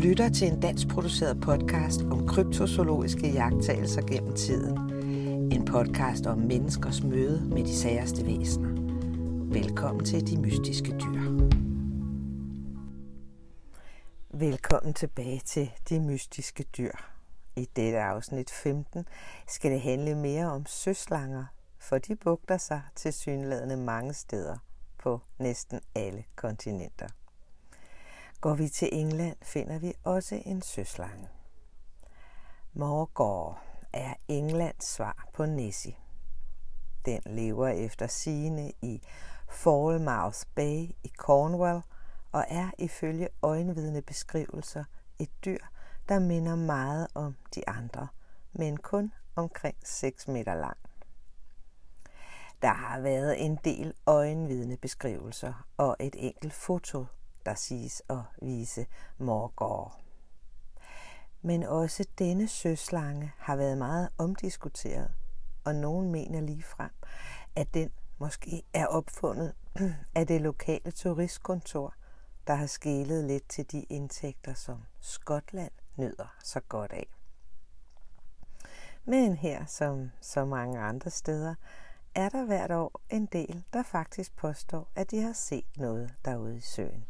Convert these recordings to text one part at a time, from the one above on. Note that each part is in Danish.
lytter til en dansk produceret podcast om kryptozoologiske jagttagelser gennem tiden. En podcast om menneskers møde med de særste væsener. Velkommen til De Mystiske Dyr. Velkommen tilbage til De Mystiske Dyr. I dette afsnit 15 skal det handle mere om søslanger, for de bugter sig til synladende mange steder på næsten alle kontinenter. Går vi til England, finder vi også en søslange. Morgård er Englands svar på Nessie. Den lever efter sigende i Falmouth Bay i Cornwall og er ifølge øjenvidende beskrivelser et dyr, der minder meget om de andre, men kun omkring 6 meter lang. Der har været en del øjenvidende beskrivelser og et enkelt foto der siges at vise Morgård. Men også denne søslange har været meget omdiskuteret, og nogen mener lige frem, at den måske er opfundet af det lokale turistkontor, der har skælet lidt til de indtægter, som Skotland nyder så godt af. Men her, som så mange andre steder, er der hvert år en del, der faktisk påstår, at de har set noget derude i søen.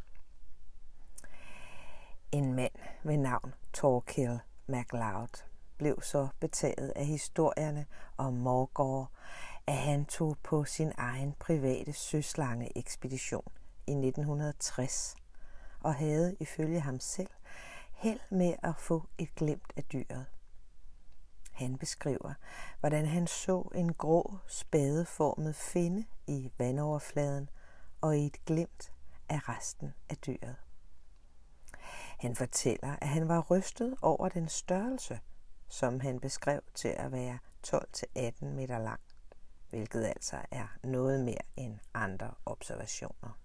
En mand ved navn Torkill MacLeod blev så betaget af historierne om Morgård, at han tog på sin egen private søslange ekspedition i 1960 og havde ifølge ham selv held med at få et glemt af dyret. Han beskriver, hvordan han så en grå, spadeformet finde i vandoverfladen og i et glimt af resten af dyret. Han fortæller, at han var rystet over den størrelse, som han beskrev til at være 12-18 meter lang, hvilket altså er noget mere end andre observationer.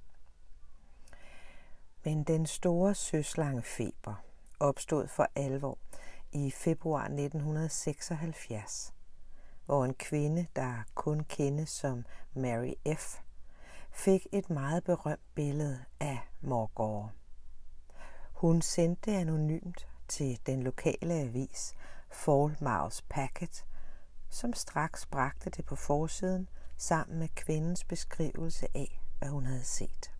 Men den store søslange feber opstod for alvor i februar 1976, hvor en kvinde, der kun kendes som Mary F., fik et meget berømt billede af Morgård. Hun sendte anonymt til den lokale avis Falmouth Packet, som straks bragte det på forsiden sammen med kvindens beskrivelse af, hvad hun havde set.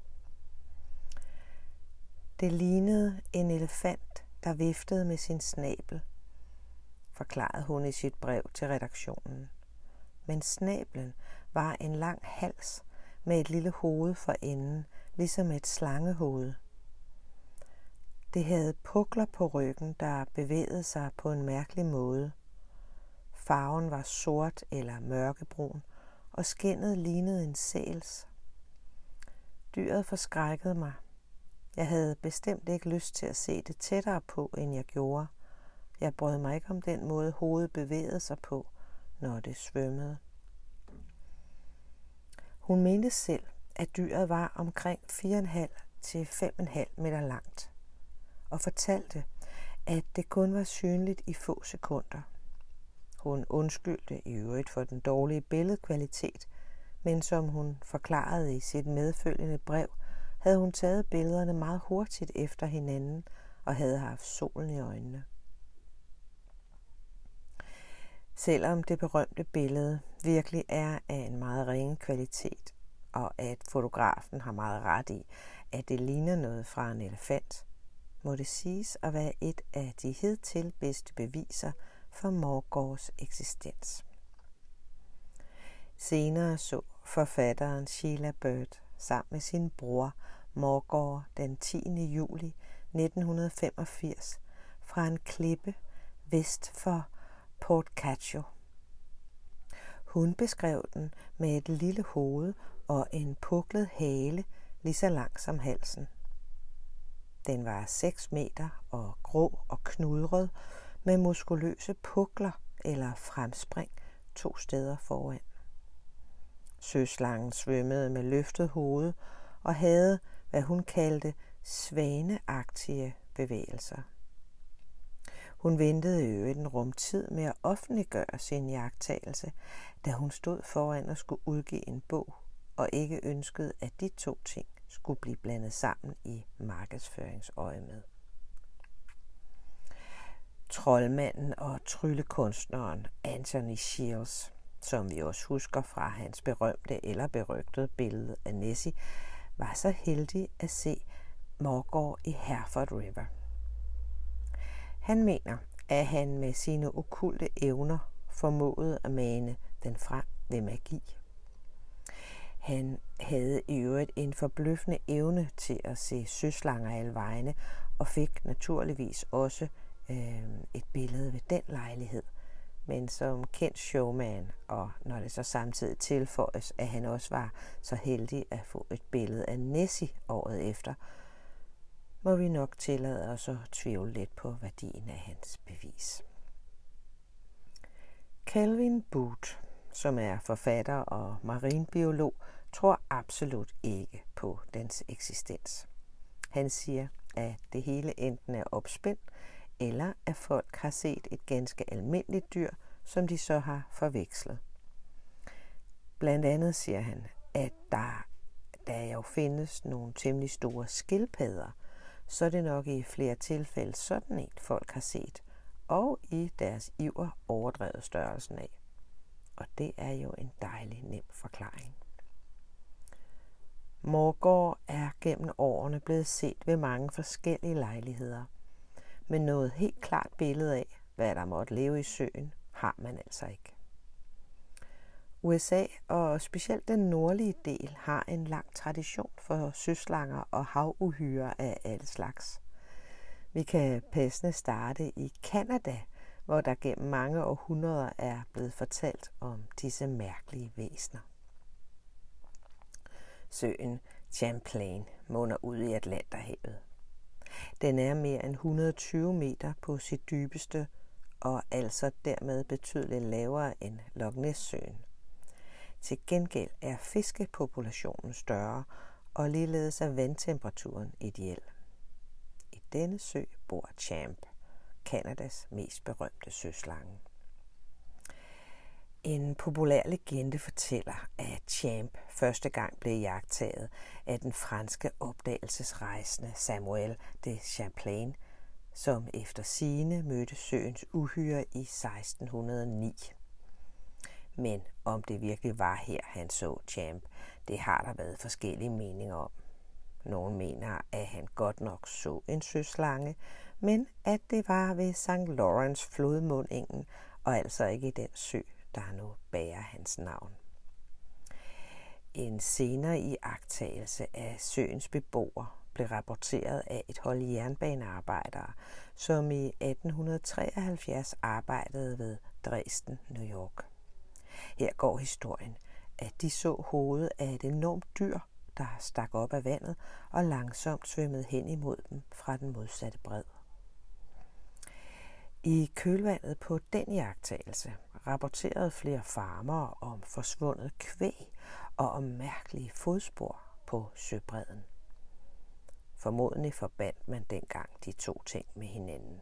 Det lignede en elefant, der viftede med sin snabel, forklarede hun i sit brev til redaktionen. Men snablen var en lang hals med et lille hoved for enden, ligesom et slangehoved – det havde pukler på ryggen, der bevægede sig på en mærkelig måde. Farven var sort eller mørkebrun, og skinnet lignede en sæls. Dyret forskrækkede mig. Jeg havde bestemt ikke lyst til at se det tættere på, end jeg gjorde. Jeg brød mig ikke om den måde, hovedet bevægede sig på, når det svømmede. Hun mente selv, at dyret var omkring 4,5 til 5,5 meter langt og fortalte, at det kun var synligt i få sekunder. Hun undskyldte i øvrigt for den dårlige billedkvalitet, men som hun forklarede i sit medfølgende brev, havde hun taget billederne meget hurtigt efter hinanden og havde haft solen i øjnene. Selvom det berømte billede virkelig er af en meget ringe kvalitet, og at fotografen har meget ret i, at det ligner noget fra en elefant, må det siges at være et af de hidtil bedste beviser for Morgårds eksistens. Senere så forfatteren Sheila Bird sammen med sin bror Morgård den 10. juli 1985 fra en klippe vest for Port Cacho. Hun beskrev den med et lille hoved og en puklet hale lige så lang som halsen. Den var 6 meter og grå og knudret med muskuløse pukler eller fremspring to steder foran. Søslangen svømmede med løftet hoved og havde, hvad hun kaldte, svaneagtige bevægelser. Hun ventede i øvrigt en rumtid med at offentliggøre sin jagttagelse, da hun stod foran og skulle udgive en bog, og ikke ønskede, at de to ting skulle blive blandet sammen i markedsføringsøje med. troldmanden og tryllekunstneren Anthony Shields, som vi også husker fra hans berømte eller berygtede billede af Nessie, var så heldig at se Morgård i Hereford River. Han mener, at han med sine okulte evner formåede at mane den frem ved magi. Han havde i øvrigt en forbløffende evne til at se søslanger alle vegne, og fik naturligvis også øh, et billede ved den lejlighed. Men som kendt showman, og når det så samtidig tilføjes, at han også var så heldig at få et billede af Nessie året efter, må vi nok tillade os at tvivle lidt på værdien af hans bevis. Calvin Booth, som er forfatter og marinbiolog, tror absolut ikke på dens eksistens. Han siger, at det hele enten er opspændt, eller at folk har set et ganske almindeligt dyr, som de så har forvekslet. Blandt andet siger han, at der, der jo findes nogle temmelig store skildpadder, så er det nok i flere tilfælde sådan en, folk har set, og i deres iver overdrevet størrelsen af. Og det er jo en dejlig nem forklaring. Morgård er gennem årene blevet set ved mange forskellige lejligheder. Men noget helt klart billede af, hvad der måtte leve i søen, har man altså ikke. USA og specielt den nordlige del har en lang tradition for søslanger og havuhyre af alle slags. Vi kan passende starte i Kanada, hvor der gennem mange århundreder er blevet fortalt om disse mærkelige væsner. Søen Champlain munder ud i Atlanterhavet. Den er mere end 120 meter på sit dybeste og altså dermed betydeligt lavere end Loch Ness-søen. Til gengæld er fiskepopulationen større, og ligeledes er vandtemperaturen ideel. I denne sø bor Champ, Kanadas mest berømte søslange. En populær legende fortæller, at Champ første gang blev jagtaget af den franske opdagelsesrejsende Samuel de Champlain, som efter sine mødte søens uhyre i 1609. Men om det virkelig var her, han så Champ, det har der været forskellige meninger om. Nogle mener, at han godt nok så en søslange, men at det var ved St. Lawrence flodmundingen, og altså ikke i den sø, der nu bærer hans navn. En senere iagtagelse af søens beboer blev rapporteret af et hold jernbanearbejdere, som i 1873 arbejdede ved Dresden, New York. Her går historien, at de så hovedet af et enormt dyr, der stak op af vandet og langsomt svømmede hen imod dem fra den modsatte bred. I kølvandet på den jagttagelse rapporterede flere farmere om forsvundet kvæg og om mærkelige fodspor på søbredden. Formodentlig forbandt man dengang de to ting med hinanden.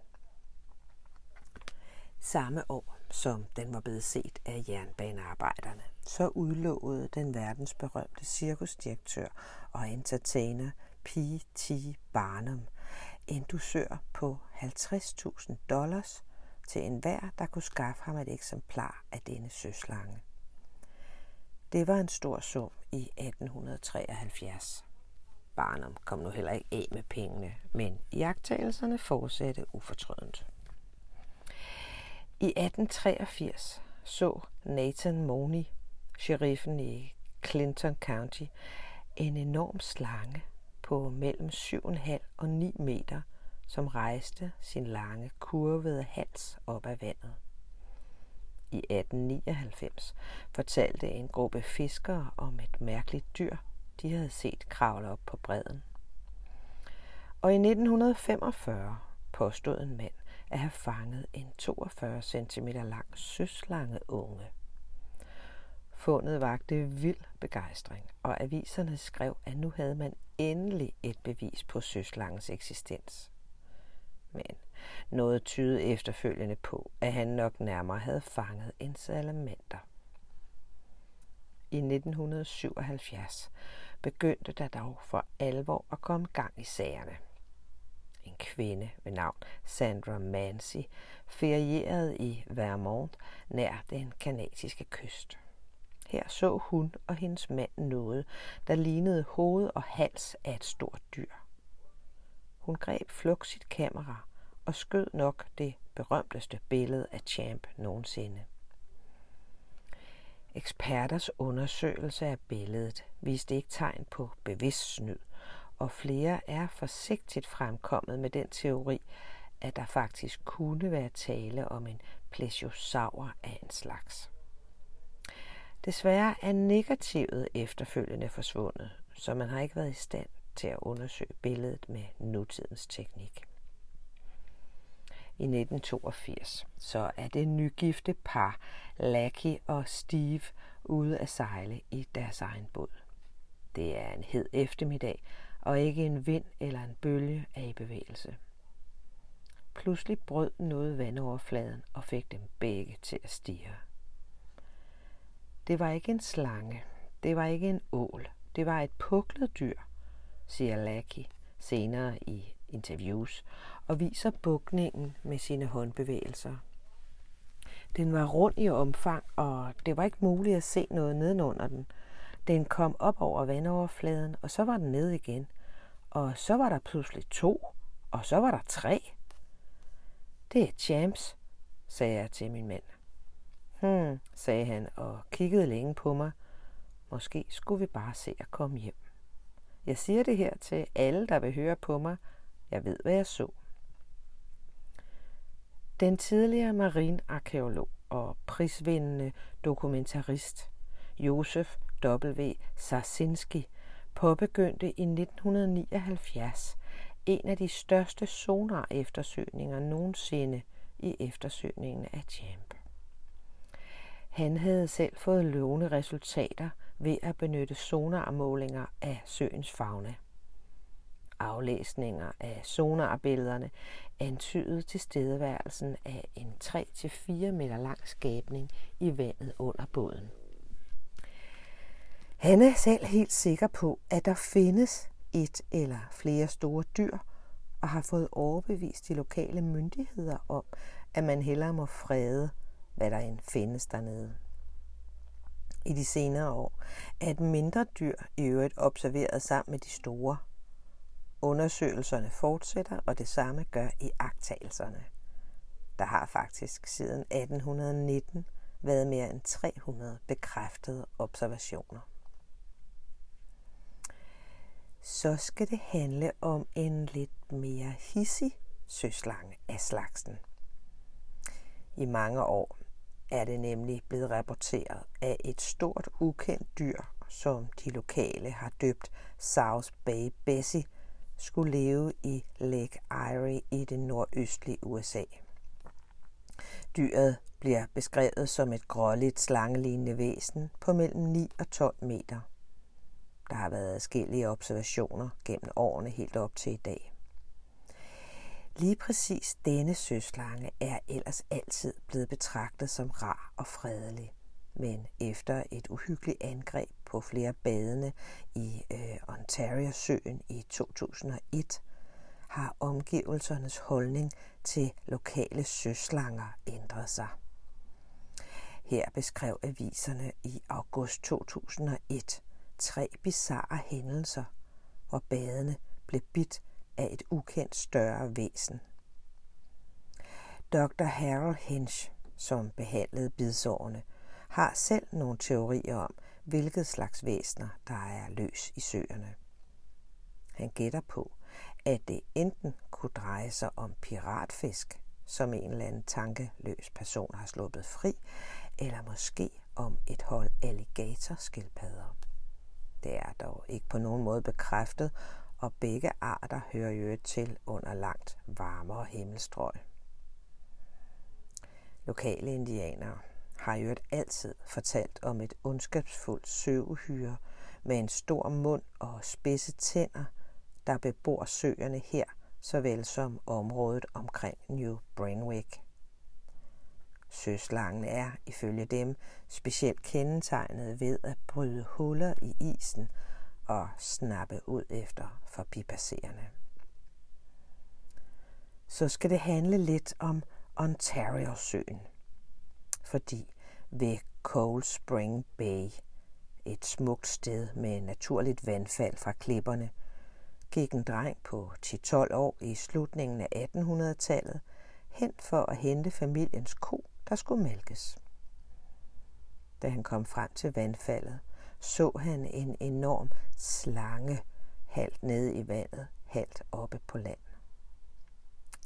Samme år, som den var blevet set af jernbanearbejderne, så udlovede den verdensberømte cirkusdirektør og entertainer P.T. Barnum en dusør på 50.000 dollars til enhver, der kunne skaffe ham et eksemplar af denne søslange. Det var en stor sum i 1873. Barnum kom nu heller ikke af med pengene, men jagttagelserne fortsatte ufortrødent. I 1883 så Nathan Money, sheriffen i Clinton County, en enorm slange på mellem 7,5 og 9 meter, som rejste sin lange, kurvede hals op ad vandet. I 1899 fortalte en gruppe fiskere om et mærkeligt dyr, de havde set kravle op på bredden. Og i 1945 påstod en mand at have fanget en 42 cm lang søslange unge. Fundet vagte vild begejstring, og aviserne skrev, at nu havde man endelig et bevis på søslangens eksistens. Men noget tydede efterfølgende på, at han nok nærmere havde fanget en salamander. I 1977 begyndte der dog for alvor at komme gang i sagerne. en kvinde ved navn Sandra Mancy, ferierede i Vermont nær den kanadiske kyst. Her så hun og hendes mand noget, der lignede hoved og hals af et stort dyr. Hun greb flugt sit kamera og skød nok det berømteste billede af Champ nogensinde. Eksperters undersøgelse af billedet viste ikke tegn på bevidst snyd, og flere er forsigtigt fremkommet med den teori, at der faktisk kunne være tale om en plesiosaur af en slags. Desværre er negativet efterfølgende forsvundet, så man har ikke været i stand til at undersøge billedet med nutidens teknik. I 1982 så er det nygifte par Lucky og Steve ude at sejle i deres egen båd. Det er en hed eftermiddag, og ikke en vind eller en bølge er i bevægelse. Pludselig brød noget vandoverfladen og fik dem begge til at stige. Det var ikke en slange, det var ikke en ål, det var et puklet dyr, siger Lucky senere i interviews og viser bukningen med sine håndbevægelser. Den var rund i omfang, og det var ikke muligt at se noget nedenunder den. Den kom op over vandoverfladen, og så var den ned igen. Og så var der pludselig to, og så var der tre. Det er champs, sagde jeg til min mand. Hmm, sagde han og kiggede længe på mig. Måske skulle vi bare se at komme hjem. Jeg siger det her til alle, der vil høre på mig. Jeg ved, hvad jeg så. Den tidligere marinarkeolog og prisvindende dokumentarist Josef W. Sarsinski påbegyndte i 1979 en af de største sonar-eftersøgninger nogensinde i eftersøgningen af Champ. Han havde selv fået lovende resultater ved at benytte sonarmålinger af søens fauna. Aflæsninger af sonarbillederne antydede tilstedeværelsen af en 3-4 meter lang skabning i vandet under båden. Han er selv helt sikker på, at der findes et eller flere store dyr, og har fået overbevist de lokale myndigheder om, at man hellere må frede, hvad der end findes dernede. I de senere år at mindre dyr i øvrigt observeret sammen med de store. Undersøgelserne fortsætter, og det samme gør i agtagelserne. Der har faktisk siden 1819 været mere end 300 bekræftede observationer. Så skal det handle om en lidt mere hissig søslange af slagsen. I mange år er det nemlig blevet rapporteret af et stort ukendt dyr, som de lokale har døbt South Bay Bessie, skulle leve i Lake Erie i det nordøstlige USA. Dyret bliver beskrevet som et gråligt slangelignende væsen på mellem 9 og 12 meter. Der har været adskillige observationer gennem årene helt op til i dag. Lige præcis denne søslange er ellers altid blevet betragtet som rar og fredelig. Men efter et uhyggeligt angreb på flere badende i øh, Ontario-søen i 2001, har omgivelsernes holdning til lokale søslanger ændret sig. Her beskrev aviserne i august 2001 tre bizarre hændelser, hvor badende blev bidt af et ukendt større væsen. Dr. Harold Hinch, som behandlede bidsårene, har selv nogle teorier om, hvilket slags væsner, der er løs i søerne. Han gætter på, at det enten kunne dreje sig om piratfisk, som en eller anden tankeløs person har sluppet fri, eller måske om et hold alligatorskildpadder. Det er dog ikke på nogen måde bekræftet, og begge arter hører jo til under langt varmere himmelstrøg. Lokale indianere har jo altid fortalt om et ondskabsfuldt søvhyre med en stor mund og spidse tænder, der bebor søerne her, såvel som området omkring New Brunswick. Søslangen er, ifølge dem, specielt kendetegnet ved at bryde huller i isen og snappe ud efter forbipasserende. så skal det handle lidt om Ontario-søen. Fordi ved Cold Spring Bay, et smukt sted med naturligt vandfald fra klipperne, gik en dreng på 10-12 år i slutningen af 1800-tallet hen for at hente familiens ko, der skulle mælkes. Da han kom frem til vandfaldet, så han en enorm slange halvt nede i vandet, halvt oppe på land.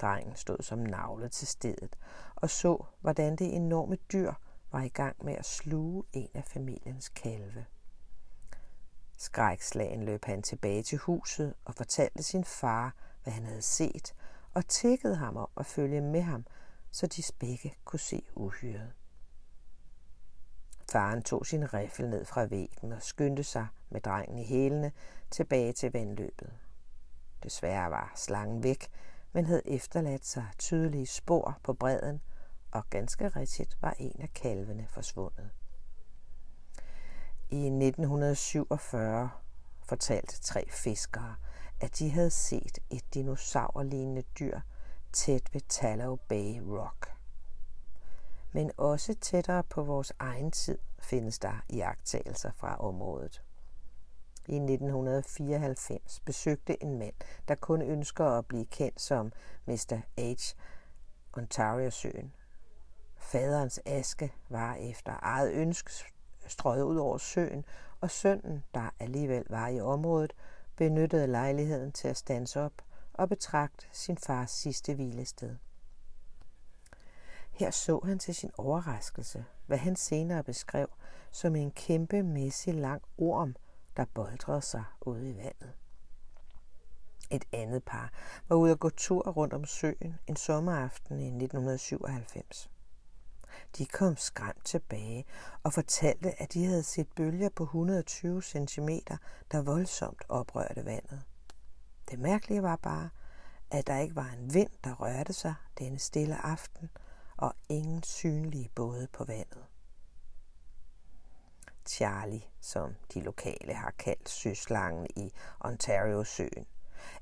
Drengen stod som navlet til stedet og så, hvordan det enorme dyr var i gang med at sluge en af familiens kalve. Skrækslagen løb han tilbage til huset og fortalte sin far, hvad han havde set, og tækkede ham om at følge med ham, så de begge kunne se uhyret. Faren tog sin riffel ned fra væggen og skyndte sig med drengen i hælene tilbage til vandløbet. Desværre var slangen væk, men havde efterladt sig tydelige spor på bredden, og ganske rigtigt var en af kalvene forsvundet. I 1947 fortalte tre fiskere, at de havde set et dinosaurlignende dyr tæt ved Tallow Bay Rock. Men også tættere på vores egen tid findes der iagttagelser fra området. I 1994 besøgte en mand, der kun ønsker at blive kendt som Mr. H. Ontario-søen. Faderens aske var efter eget ønske strøget ud over søen, og sønnen, der alligevel var i området, benyttede lejligheden til at stands op og betragte sin fars sidste hvilested. Her så han til sin overraskelse, hvad han senere beskrev som en kæmpe mæssig lang orm, der boldrede sig ude i vandet. Et andet par var ude at gå tur rundt om søen en sommeraften i 1997. De kom skræmt tilbage og fortalte, at de havde set bølger på 120 cm, der voldsomt oprørte vandet. Det mærkelige var bare, at der ikke var en vind, der rørte sig denne stille aften, og ingen synlige både på vandet. Charlie, som de lokale har kaldt søslangen i Ontario-søen,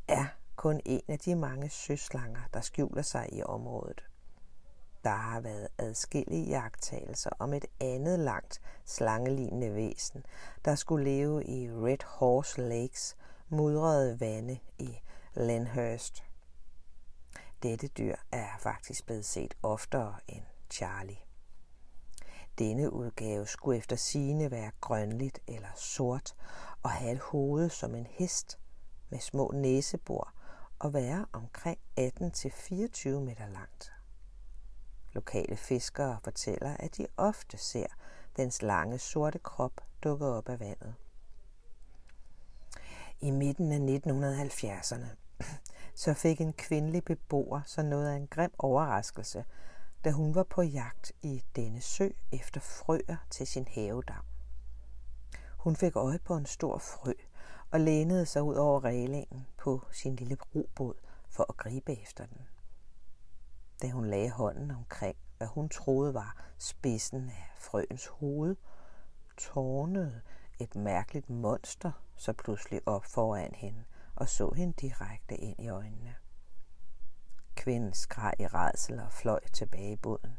er kun en af de mange søslanger, der skjuler sig i området. Der har været adskillige jagttagelser om et andet langt slangelignende væsen, der skulle leve i Red Horse Lakes mudrede vande i Lenhurst. Dette dyr er faktisk blevet set oftere end Charlie. Denne udgave skulle efter sigende være grønligt eller sort og have et hoved som en hest med små næsebor og være omkring 18-24 meter langt. Lokale fiskere fortæller, at de ofte ser dens lange sorte krop dukke op af vandet. I midten af 1970'erne så fik en kvindelig beboer så noget af en grim overraskelse, da hun var på jagt i denne sø efter frøer til sin havedam. Hun fik øje på en stor frø og lænede sig ud over reglingen på sin lille robåd for at gribe efter den. Da hun lagde hånden omkring, hvad hun troede var spidsen af frøens hoved, tårnede et mærkeligt monster så pludselig op foran hende og så hende direkte ind i øjnene. Kvinden skreg i rædsel og fløj tilbage i båden.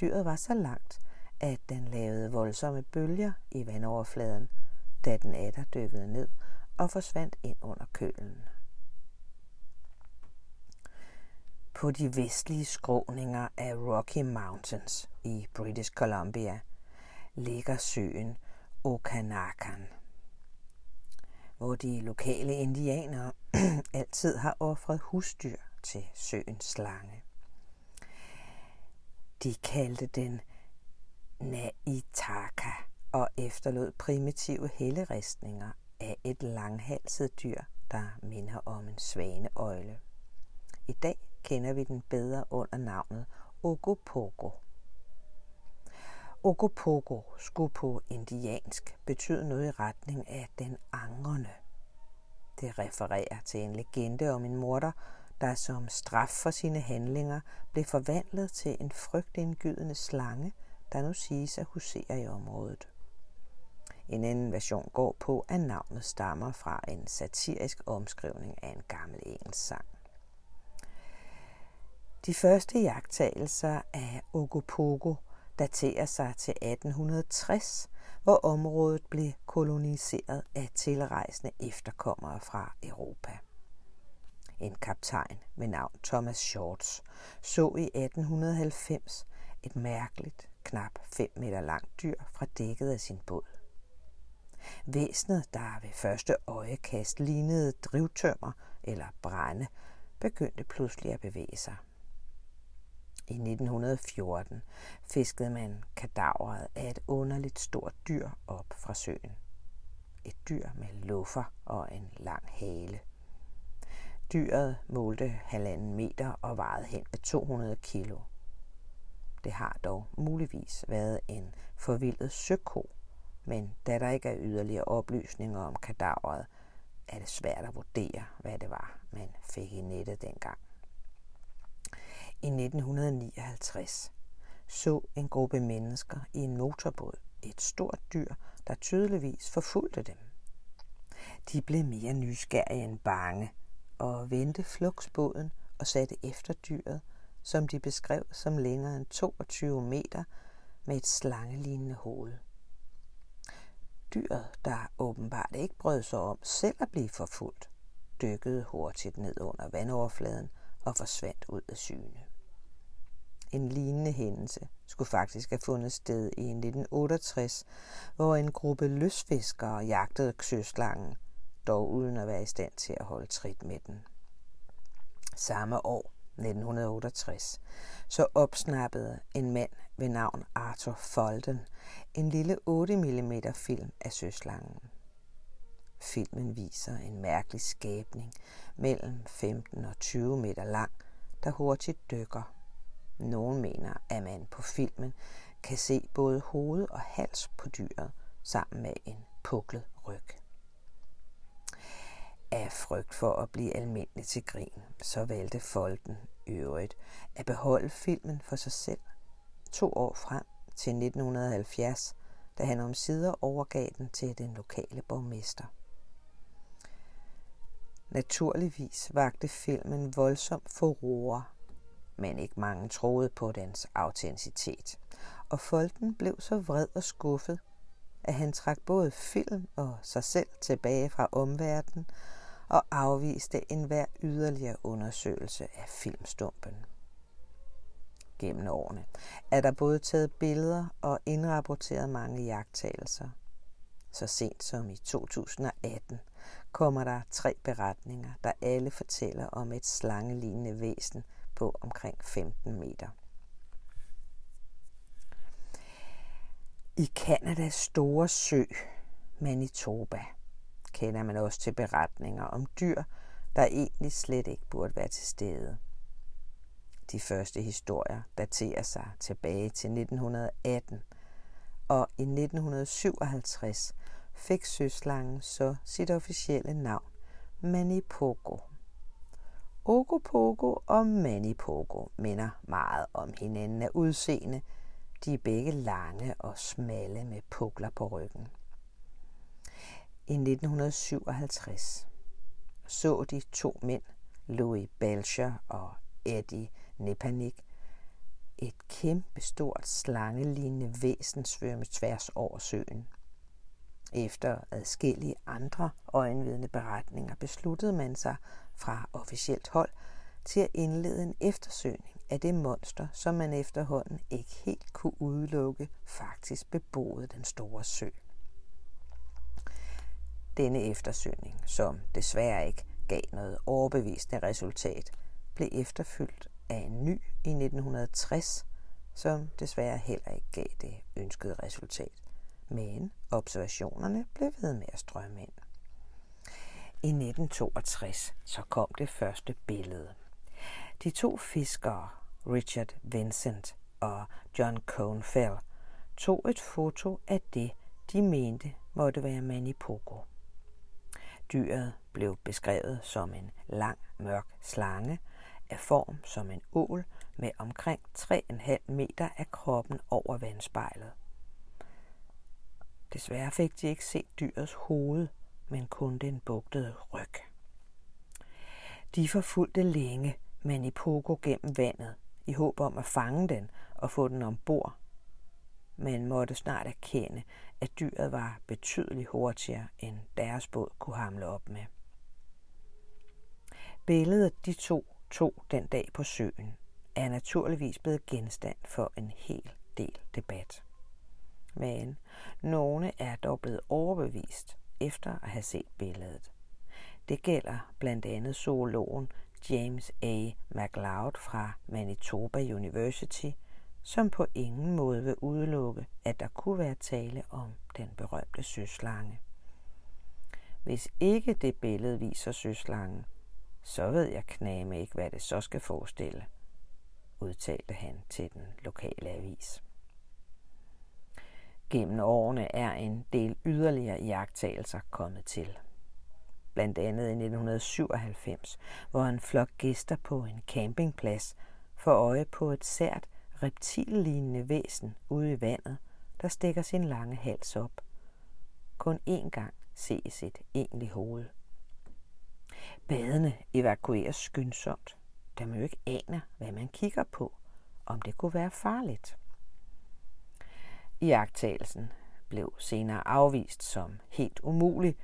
Dyret var så langt, at den lavede voldsomme bølger i vandoverfladen, da den atter dykkede ned og forsvandt ind under kølen. På de vestlige skråninger af Rocky Mountains i British Columbia ligger søen Okanagan, hvor de lokale indianere altid har offret husdyr til søens slange. De kaldte den Naitaka og efterlod primitive helleristninger af et langhalset dyr, der minder om en svaneøgle. I dag kender vi den bedre under navnet Ogopogo. Ogopogo skulle på indiansk betyde noget i retning af den angrende. Det refererer til en legende om en morder, der som straf for sine handlinger blev forvandlet til en frygtindgydende slange, der nu siges at husere i området. En anden version går på, at navnet stammer fra en satirisk omskrivning af en gammel engelsk sang. De første jagttagelser af Ogopogo daterer sig til 1860, hvor området blev koloniseret af tilrejsende efterkommere fra Europa. En kaptajn med navn Thomas Shorts så i 1890 et mærkeligt, knap 5 meter langt dyr fra dækket af sin båd. Væsnet, der ved første øjekast lignede drivtømmer eller brænde, begyndte pludselig at bevæge sig. I 1914 fiskede man kadaveret af et underligt stort dyr op fra søen. Et dyr med luffer og en lang hale. Dyret målte halvanden meter og vejede hen ved 200 kilo. Det har dog muligvis været en forvildet søko, men da der ikke er yderligere oplysninger om kadaveret, er det svært at vurdere, hvad det var, man fik i nettet dengang. I 1959 så en gruppe mennesker i en motorbåd et stort dyr, der tydeligvis forfulgte dem. De blev mere nysgerrige end bange og vendte flugtsbåden og satte efter dyret, som de beskrev som længere end 22 meter med et slangelignende hoved. Dyret, der åbenbart ikke brød sig om selv at blive forfulgt, dykkede hurtigt ned under vandoverfladen og forsvandt ud af syne. En lignende hændelse skulle faktisk have fundet sted i 1968, hvor en gruppe løsfiskere jagtede søslangen, dog uden at være i stand til at holde trit med den. Samme år, 1968, så opsnappede en mand ved navn Arthur Folden en lille 8 mm film af søslangen. Filmen viser en mærkelig skabning mellem 15 og 20 meter lang, der hurtigt dykker. Nogen mener, at man på filmen kan se både hoved og hals på dyret sammen med en puklet ryg. Af frygt for at blive almindelig til grin, så valgte Folden øvrigt at beholde filmen for sig selv to år frem til 1970, da han om sider overgav den til den lokale borgmester. Naturligvis vagte filmen voldsom furore, men ikke mange troede på dens autenticitet, og folken blev så vred og skuffet, at han trak både film og sig selv tilbage fra omverdenen og afviste enhver yderligere undersøgelse af filmstumpen. Gennem årene er der både taget billeder og indrapporteret mange jagttagelser. Så sent som i 2018 kommer der tre beretninger, der alle fortæller om et slangelignende væsen på omkring 15 meter. I Kanadas store sø, Manitoba, kender man også til beretninger om dyr, der egentlig slet ikke burde være til stede. De første historier daterer sig tilbage til 1918, og i 1957 fik søslangen så sit officielle navn, Manipogo. Ogopogo og Manipogo minder meget om hinanden af udseende. De er begge lange og smalle med pukler på ryggen. I 1957 så de to mænd, Louis Belcher og Eddie Nepanik, et kæmpe stort slangelignende væsen svømme tværs over søen. Efter adskillige andre øjenvidende beretninger besluttede man sig fra officielt hold til at indlede en eftersøgning af det monster, som man efterhånden ikke helt kunne udelukke faktisk beboede den store sø. Denne eftersøgning, som desværre ikke gav noget overbevisende resultat, blev efterfyldt af en ny i 1960, som desværre heller ikke gav det ønskede resultat. Men observationerne blev ved med at strømme ind. I 1962 så kom det første billede. De to fiskere, Richard Vincent og John Cohnfell, tog et foto af det, de mente måtte være Manipogo. Dyret blev beskrevet som en lang, mørk slange af form som en ål med omkring 3,5 meter af kroppen over vandspejlet. Desværre fik de ikke set dyrets hoved, men kun den bugtede ryg. De forfulgte længe Manipogo gennem vandet i håb om at fange den og få den ombord, men måtte snart erkende, at dyret var betydeligt hurtigere, end deres båd kunne hamle op med. Billedet de to tog den dag på søen er naturligvis blevet genstand for en hel del debat. Men nogle er dog blevet overbevist efter at have set billedet. Det gælder blandt andet zoologen James A. McLeod fra Manitoba University, som på ingen måde vil udelukke, at der kunne være tale om den berømte søslange. Hvis ikke det billede viser søslangen, så ved jeg knæme ikke, hvad det så skal forestille, udtalte han til den lokale avis. Gennem årene er en del yderligere iagttagelser kommet til. Blandt andet i 1997, hvor en flok gæster på en campingplads får øje på et sært reptillignende væsen ude i vandet, der stikker sin lange hals op. Kun én gang ses et egentligt hoved. Badene evakueres skyndsomt, da man jo ikke aner, hvad man kigger på, om det kunne være farligt. Iagtagelsen blev senere afvist som helt umulig,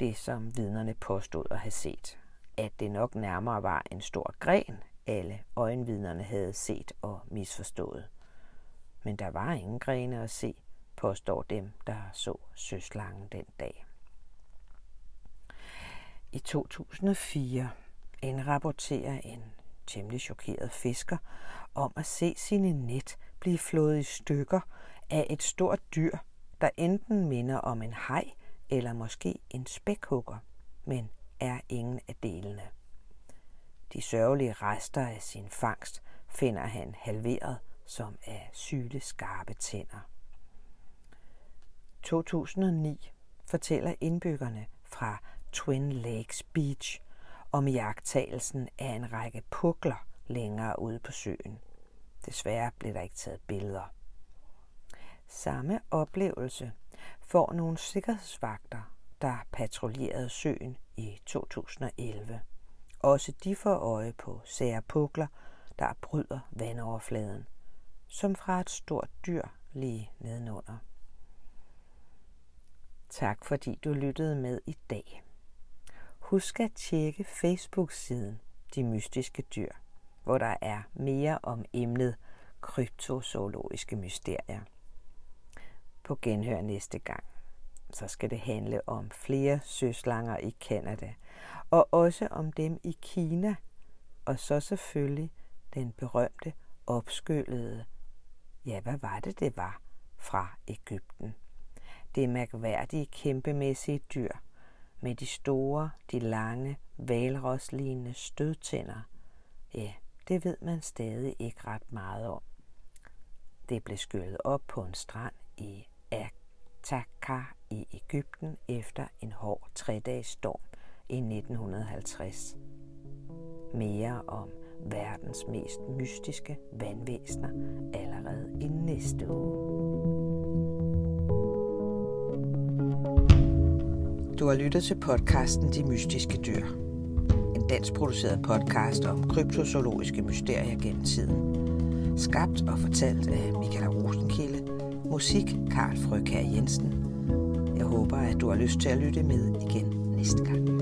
det som vidnerne påstod at have set. At det nok nærmere var en stor gren, alle øjenvidnerne havde set og misforstået. Men der var ingen grene at se, påstår dem, der så søslangen den dag. I 2004 indrapporterer en temmelig chokeret fisker om at se sine net blive flået i stykker af et stort dyr, der enten minder om en haj eller måske en spækhugger, men er ingen af delene. De sørgelige rester af sin fangst finder han halveret som af syle skarpe tænder. 2009 fortæller indbyggerne fra Twin Lakes Beach om jagttagelsen af en række pukler længere ude på søen. Desværre blev der ikke taget billeder. Samme oplevelse får nogle sikkerhedsvagter, der patruljerede søen i 2011. Også de får øje på sære pukler, der bryder vandoverfladen, som fra et stort dyr lige nedenunder. Tak fordi du lyttede med i dag. Husk at tjekke Facebook-siden De Mystiske Dyr, hvor der er mere om emnet kryptozoologiske mysterier. På genhør næste gang, så skal det handle om flere søslanger i Kanada, og også om dem i Kina, og så selvfølgelig den berømte opskyllede, ja hvad var det det var, fra Ægypten. Det mærkværdige kæmpemæssige dyr – med de store, de lange, valroslignende stødtænder. Ja, det ved man stadig ikke ret meget om. Det blev skyllet op på en strand i Ataka i Ægypten efter en hård tre-dages storm i 1950. Mere om verdens mest mystiske vandvæsner allerede i næste uge. Du har lyttet til podcasten De Mystiske Dyr. En dansk produceret podcast om kryptozoologiske mysterier gennem tiden. Skabt og fortalt af Michael Rosenkilde. Musik Karl Frøkær Jensen. Jeg håber, at du har lyst til at lytte med igen næste gang.